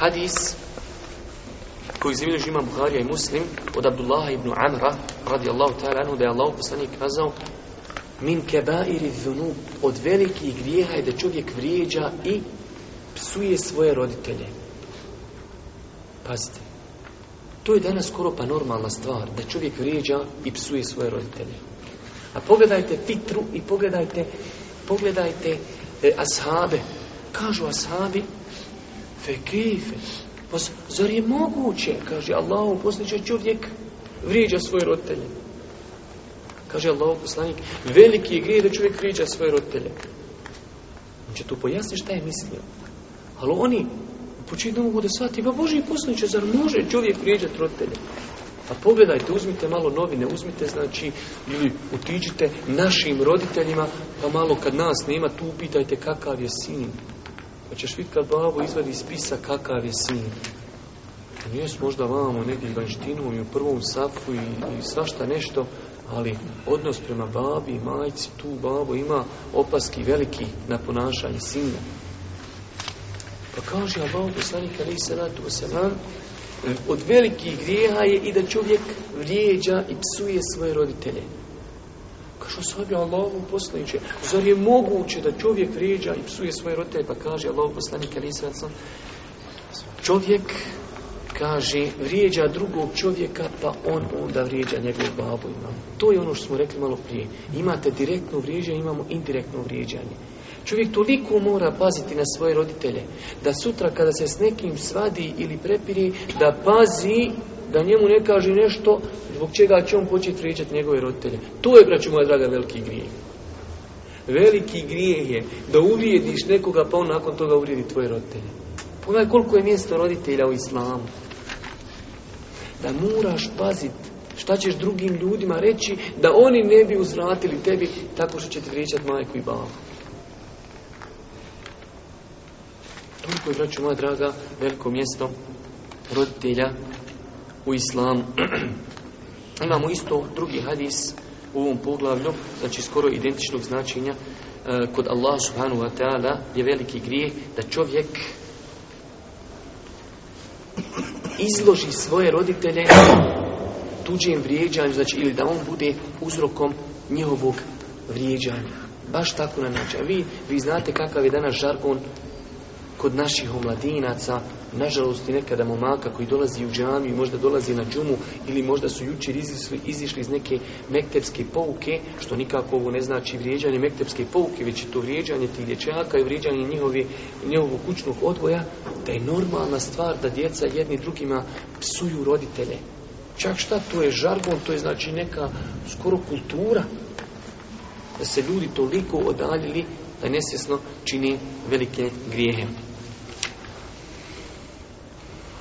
hadis koji zabilježi imam Buharija i Muslim od Abdullaha ibn Amra Allahu ta'ala anhu da je Allah poslanik kazao min kebairi dhunub od velikih grijeha je da čovjek vrijeđa i psuje svoje roditelje. Pazite, to je danas skoro pa normalna stvar, da čovjek vrijeđa i psuje svoje roditelje. A pogledajte fitru i pogledajte, pogledajte e, ashabe. Kažu ashabi, Fekife. Pa zar je moguće, kaže Allah, poslije čovjek vrijeđa svoje roditelje. Kaže Allah, poslanik, veliki je grijeh da čovjek vrijeđa svoje roditelje. On će tu pojasniti šta je mislio. Ali oni počinu mogu da shvati, ba Boži će zar može čovjek vrijeđati roditelje? A pa pogledajte, uzmite malo novine, uzmite znači, ili utiđite našim roditeljima, pa malo kad nas nema, tu upitajte kakav je sin, pa ćeš vidjeti kad babo izvadi spisa kakav je sin. Nije možda vamo negdje vanštinu i u prvom safu i, i svašta nešto, ali odnos prema babi i majci, tu babo ima opaski veliki na ponašanje sina. Pa kaže, a babo poslanika se ratu sedam e, od velikih grijeha je i da čovjek vrijeđa i psuje svoje roditelje. Kažu sahabi Allahu poslaniče, zar je moguće da čovjek vrijeđa i psuje svoje rote pa kaže Allahu poslanik ali čovjek kaže vrijeđa drugog čovjeka pa on onda vrijeđa njegov babu To je ono što smo rekli malo prije. Imate direktno vrijeđanje, imamo indirektno vrijeđanje. Čovjek toliko mora paziti na svoje roditelje, da sutra kada se s nekim svadi ili prepiri, da pazi da njemu ne kaže nešto zbog čega će on početi vrijeđati njegove roditelje. To je, braću moja draga, veliki grijeh. Veliki grijeh je da uvrijediš nekoga pa on nakon toga uvrijedi tvoje roditelje. Pogledaj koliko je mjesto roditelja u islamu. Da moraš paziti šta ćeš drugim ljudima reći da oni ne bi uzvratili tebi tako što će ti vrijeđati majku i babu. Koliko je, moja draga, veliko mjesto roditelja u islamu. Imamo isto drugi hadis u ovom poglavlju, znači skoro identičnog značenja, e, kod Allah subhanahu wa ta'ala je veliki grijeh da čovjek izloži svoje roditelje tuđem vrijeđanju, znači ili da on bude uzrokom njihovog vrijeđanja. Baš tako na način. Vi, vi znate kakav je danas žargon kod naših omladinaca, nažalost i nekada momaka koji dolazi u džamiju, možda dolazi na džumu ili možda su jučer izišli, izišli iz neke mektepske pouke, što nikako ovo ne znači vrijeđanje mektepske pouke, već je to vrijeđanje tih dječaka i vrijeđanje njihovi, njihovog kućnog odvoja, da je normalna stvar da djeca jedni drugima psuju roditelje. Čak šta, to je žargon, to je znači neka skoro kultura da se ljudi toliko odaljili da nesvjesno čini velike grijehe.